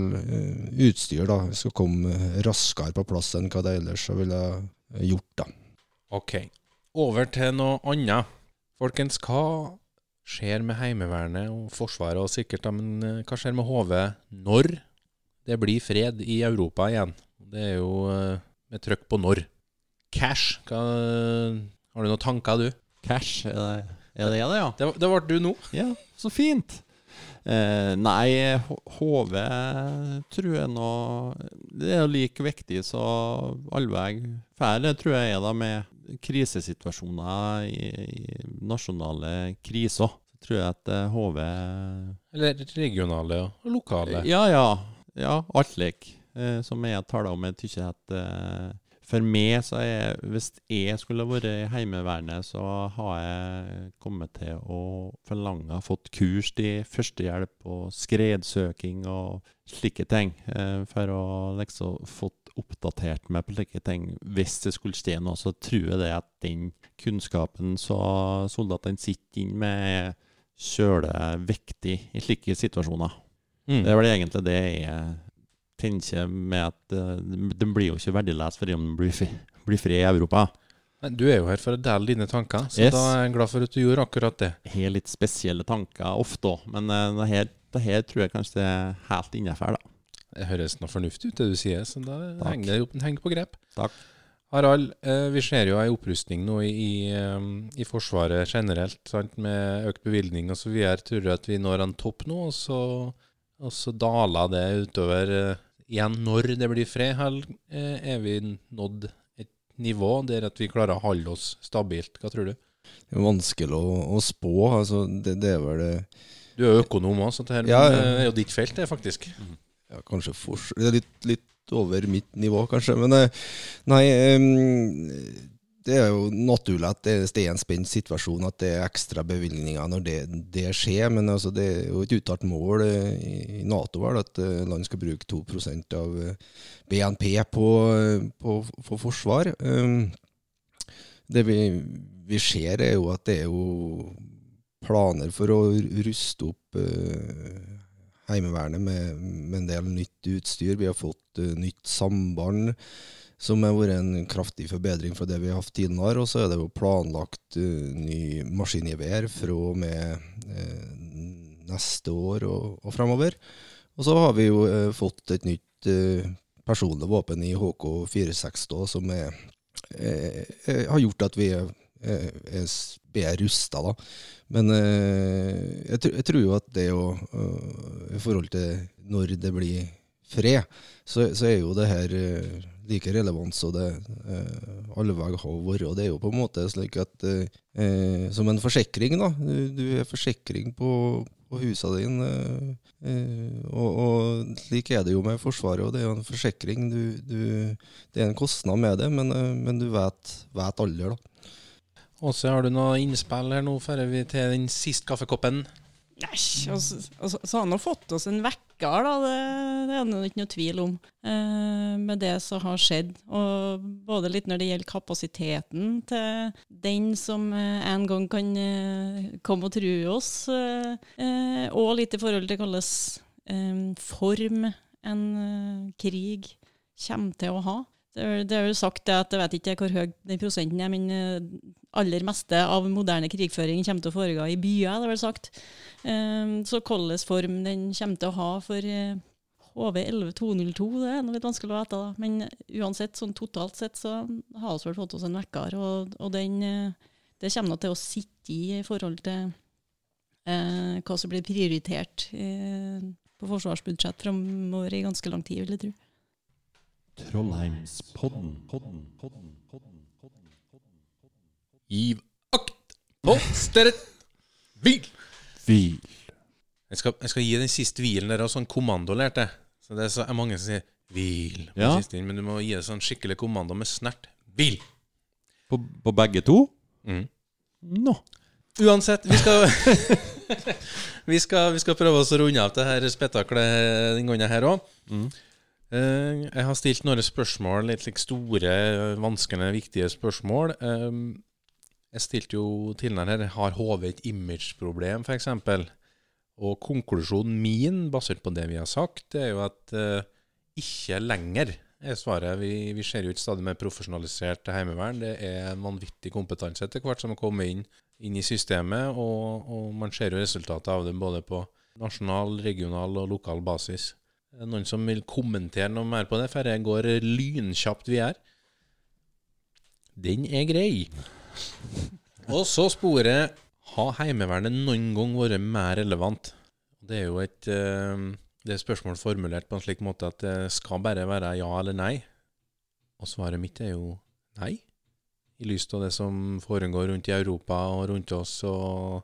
utstyr da, skal komme raskere på plass enn hva det ellers ville gjort. da. Ok. Over til noe annet. Folkens, hva skjer med Heimevernet og Forsvaret og sikkert, da, men eh, hva skjer med HV når det blir fred i Europa igjen? Det er jo eh, med trykk på når. Cash, hva, har du noen tanker, du? Cash, er det er det, det ja? Det, det ble du nå. Ja, så fint. Eh, nei, HV tror jeg nå Det er like viktig som allveg færre, tror jeg er da med krisesituasjoner i, i nasjonale kriser. Så tror jeg at eh, HV Eller regionale og lokale. Ja, ja. Ja, alt lik. Eh, som jeg taler om, jeg tykker at eh, for meg, så er hvis jeg skulle vært i Heimevernet, så har jeg kommet til å forlange fått kurs i førstehjelp og skredsøking og slike ting. For å liksom fått oppdatert meg på slike ting. Hvis det skulle skje noe, så tror jeg det at den kunnskapen så soldatene sitter inne med, er kjøleviktig i slike situasjoner. Mm. Det er vel egentlig det jeg tenker med at uh, den blir jo ikke verdilest fordi om den blir, fri, blir fri i Europa. Du er jo her for å dele dine tanker, så Yes. da er jeg glad for at du gjorde akkurat det. Jeg har litt spesielle tanker ofte òg, men uh, det, her, det her tror jeg kanskje det er helt innafor. da. Det høres noe fornuftig ut, det du sier, så da Takk. henger det opp, henger på grep. Takk. Harald, eh, vi ser jo ei opprustning nå i, eh, i Forsvaret generelt, sant? med økt bevilgning osv. Tror du at vi når en topp nå, og så, og så daler det utover eh, igjen når det blir fred? Eller eh, er vi nådd et nivå der at vi klarer å holde oss stabilt? Hva tror du? Det er vanskelig å, å spå. altså det, det er vel det Du er jo økonom òg, så dette Ja, ja. er jo ditt felt, det, faktisk. Ja, kanskje for, litt, litt over mitt nivå, kanskje. Men eh, nei Det er jo naturlig at det, er en spent situasjon, at det er ekstra bevilgninger når det, det skjer. Men altså, det er jo et uttalt mål eh, i Nato vel, at eh, land skal bruke 2 av BNP på, på, på forsvar. Det vi, vi ser, er jo at det er jo planer for å ruste opp Heimevernet med, med en del nytt utstyr. Vi har fått uh, nytt samband, som har vært en kraftig forbedring fra det vi har hatt tidligere. Og så er det jo planlagt uh, ny maskingevær fra og med uh, neste år og, og fremover. Og så har vi jo fått et nytt personlig våpen i HK460 som er, har gjort at vi er, er, bedre rusta. Men eh, jeg, jeg tror jo at det å I forhold til når det blir fred, så, så er jo det her eh, like relevant som det uh, alle veier har vært. Og det er jo på en måte slik at eh, eh, Som en forsikring, da. Du, du er forsikring på, på husene dine. eh, eh, og, og slik er det jo med Forsvaret, og det er jo en forsikring. Du, du, det er en kostnad med det, men, eh, men du vet, vet aldri, da. Åse, har du noe innspill her nå før vi til den siste kaffekoppen? Æsj. Og så og så- så har han fått oss en vekker, da. Det, det er det ikke noe tvil om. Eh, med det som har skjedd. Og både litt når det gjelder kapasiteten til den som eh, en gang kan eh, komme og true oss, eh, eh, og litt i forhold til hvilken eh, form en krig kommer til å ha. Det er, jo sagt at jeg vet ikke hvor høy den prosenten er, men aller meste av moderne krigføring kommer til å foregå i byer, det er vel sagt. Eh, Så hvilken form den kommer til å ha for eh, HV11202, det er noe litt vanskelig å vite. Men uansett, sånn totalt sett, så har vi vel fått oss en vekker. Og, og den, eh, det kommer nok til å sitte i i forhold til eh, hva som blir prioritert eh, på forsvarsbudsjett framover i ganske lang tid, vil jeg tro. Trollheimspodden. Podden, podden, podden, podden, podden. Giv akt på stedet! hvil! Hvil. Jeg skal, jeg skal gi den siste hvilen der, og sånn kommando lærte jeg. Så det er så er mange som sier Hvil. på Ja. siste inn, Men du må gi det sånn skikkelig kommando med snert. Hvil. På, på begge to? Mm. Nå. Uansett, vi skal, vi skal Vi skal prøve oss å runde av det her spetakkelet den gangen her òg. Mm. jeg har stilt noen spørsmål, litt like store, vanskelige, viktige spørsmål. Eh, jeg stilte jo tidligere her Har HV et imageproblem, f.eks.? Og konklusjonen min, basert på det vi har sagt, det er jo at uh, ikke lenger er svaret. Vi, vi ser jo ikke stadig mer profesjonalisert heimevern. Det er en vanvittig kompetanse etter hvert som har kommet inn, inn i systemet, og, og man ser jo resultatet av det både på nasjonal, regional og lokal basis. Er det noen som vil kommentere noe mer på det, for jeg går lynkjapt vi er? Den er grei. Og så sporet Har Heimevernet noen gang vært mer relevant? Det er jo et eh, det er spørsmål formulert på en slik måte at det skal bare være ja eller nei. Og svaret mitt er jo nei. I lys av det som foregår rundt i Europa og rundt oss, og,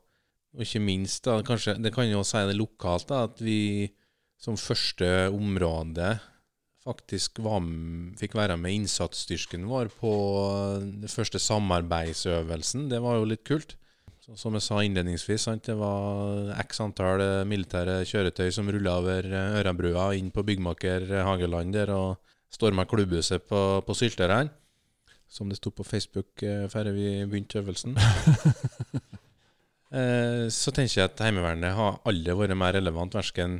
og ikke minst da, kanskje, Det kan jo si det lokalt, da, at vi som første område faktisk var, fikk være med innsatsstyrken vår på den første samarbeidsøvelsen. Det var jo litt kult. Så, som jeg sa innledningsvis, sant, det var x antall eh, militære kjøretøy som rulla over eh, Ørabrua inn på Byggmaker eh, Hageland der og storma klubbhuset på, på Syltørene. Som det sto på Facebook eh, før vi begynte øvelsen. eh, så tenker jeg at Heimevernet har aldri vært mer relevant verken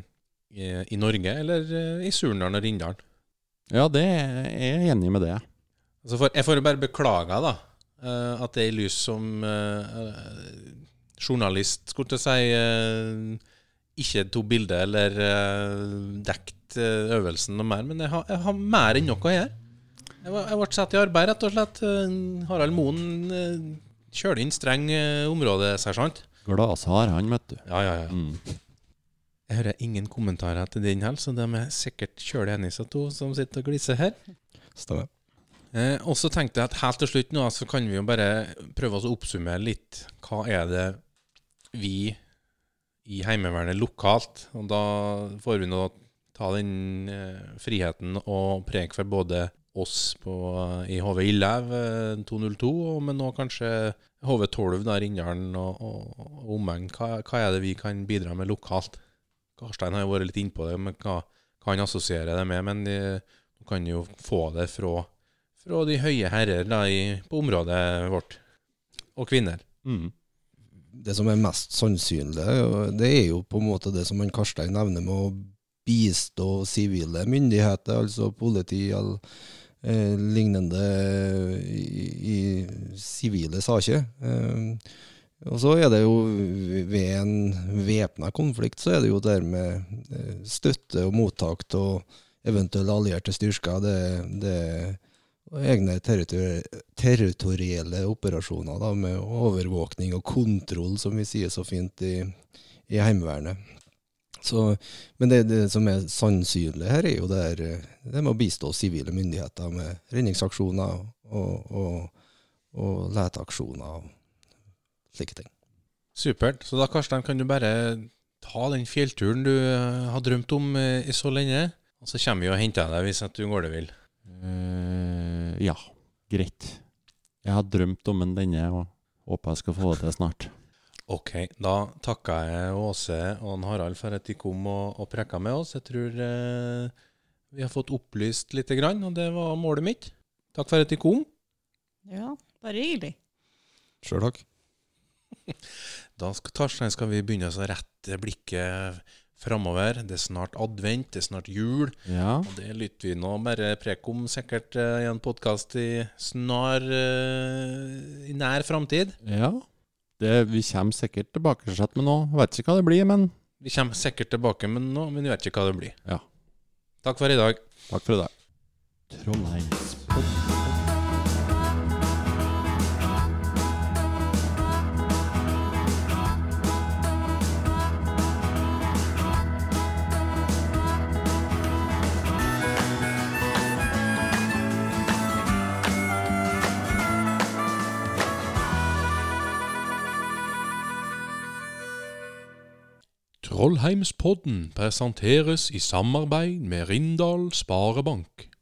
i, Norge eller eh, i Surnadal og Rindal. Ja, det er jeg enig med det. Altså for, jeg får bare beklage da, eh, at jeg i lys som eh, journalist, skulle til si, eh, ikke tok bilde eller dekt øvelsen noe mer. Men jeg har, jeg har mer enn nok å gjøre. Jeg, var- jeg ble satt i arbeid, rett og slett. Harald Moen kjører inn streng uh, områdesersjant. Glaset har han, vet du. Ja, ja, ja. Mm. Jeg hører ingen kommentarer til den heller, så de er sikkert kjølig enige, seg to som sitter og gliser her. Stemmer. Eh, og så tenkte jeg at helt til slutt nå, så kan vi jo bare prøve å oppsummere litt. Hva er det vi i Heimevernet lokalt Og da får vi nå ta den eh, friheten og preke for både oss på, i HV Illev eh, 202, men nå kanskje HV12 der Rindalen og, og, og omegn. Hva, hva er det vi kan bidra med lokalt? Karstein har jo vært litt innpå det, men hva hva han assosierer det med? Men eh, du kan jo få det fra fra de høye herrer da, i, på området vårt. Og kvinner. Mm. Det som er mest sannsynlig, det er jo på en måte det som Karstein nevner med å bistå sivile myndigheter, altså politi eller eh, lignende i, i sivile saker. Eh, og så er det jo ved en væpna konflikt, så er det jo der med eh, støtte og mottak av eventuelle allierte styrker. Det, det egne territori territorielle operasjoner da, med overvåkning og kontroll, som vi sier så fint i, i Heimevernet. Så, men det, det som er sannsynlig her, er jo det, her, eh, det med å bistå sivile myndigheter med redningsaksjoner og, og, og leteaksjoner slike ting. Supert. Så da, Karstein, kan du bare ta den fjellturen du eh, har drømt om eh, i så lenge. Og så kommer vi og henter deg hvis at du går det vil. Uh, ja, greit. Jeg har drømt om en denne, og håper jeg skal få det til snart. Ok, da takker jeg Åse og Harald for at de kom og, og preka med oss. Jeg tror eh, vi har fått opplyst lite grann, og det var målet mitt. Takk for at de kom. Ja, bare hyggelig. Sjøl takk. Da skal, Torstein, skal vi begynne å rette blikket framover. Det er snart advent, det er snart jul. Ja, Og det lytter vi nå bare prek om sikkert eh, i en podkast i snar uh, i nær framtid. ja. Det, vi kommer sikkert tilbake med noe. Vet ikke hva det blir, men Vi kommer sikkert tilbake med noe, men vi vet ikke hva det blir. Ja. Takk for i dag. takk for i dag. Trollheimspodd. Trollheimspodden presenteres i samarbeid med Rindal Sparebank.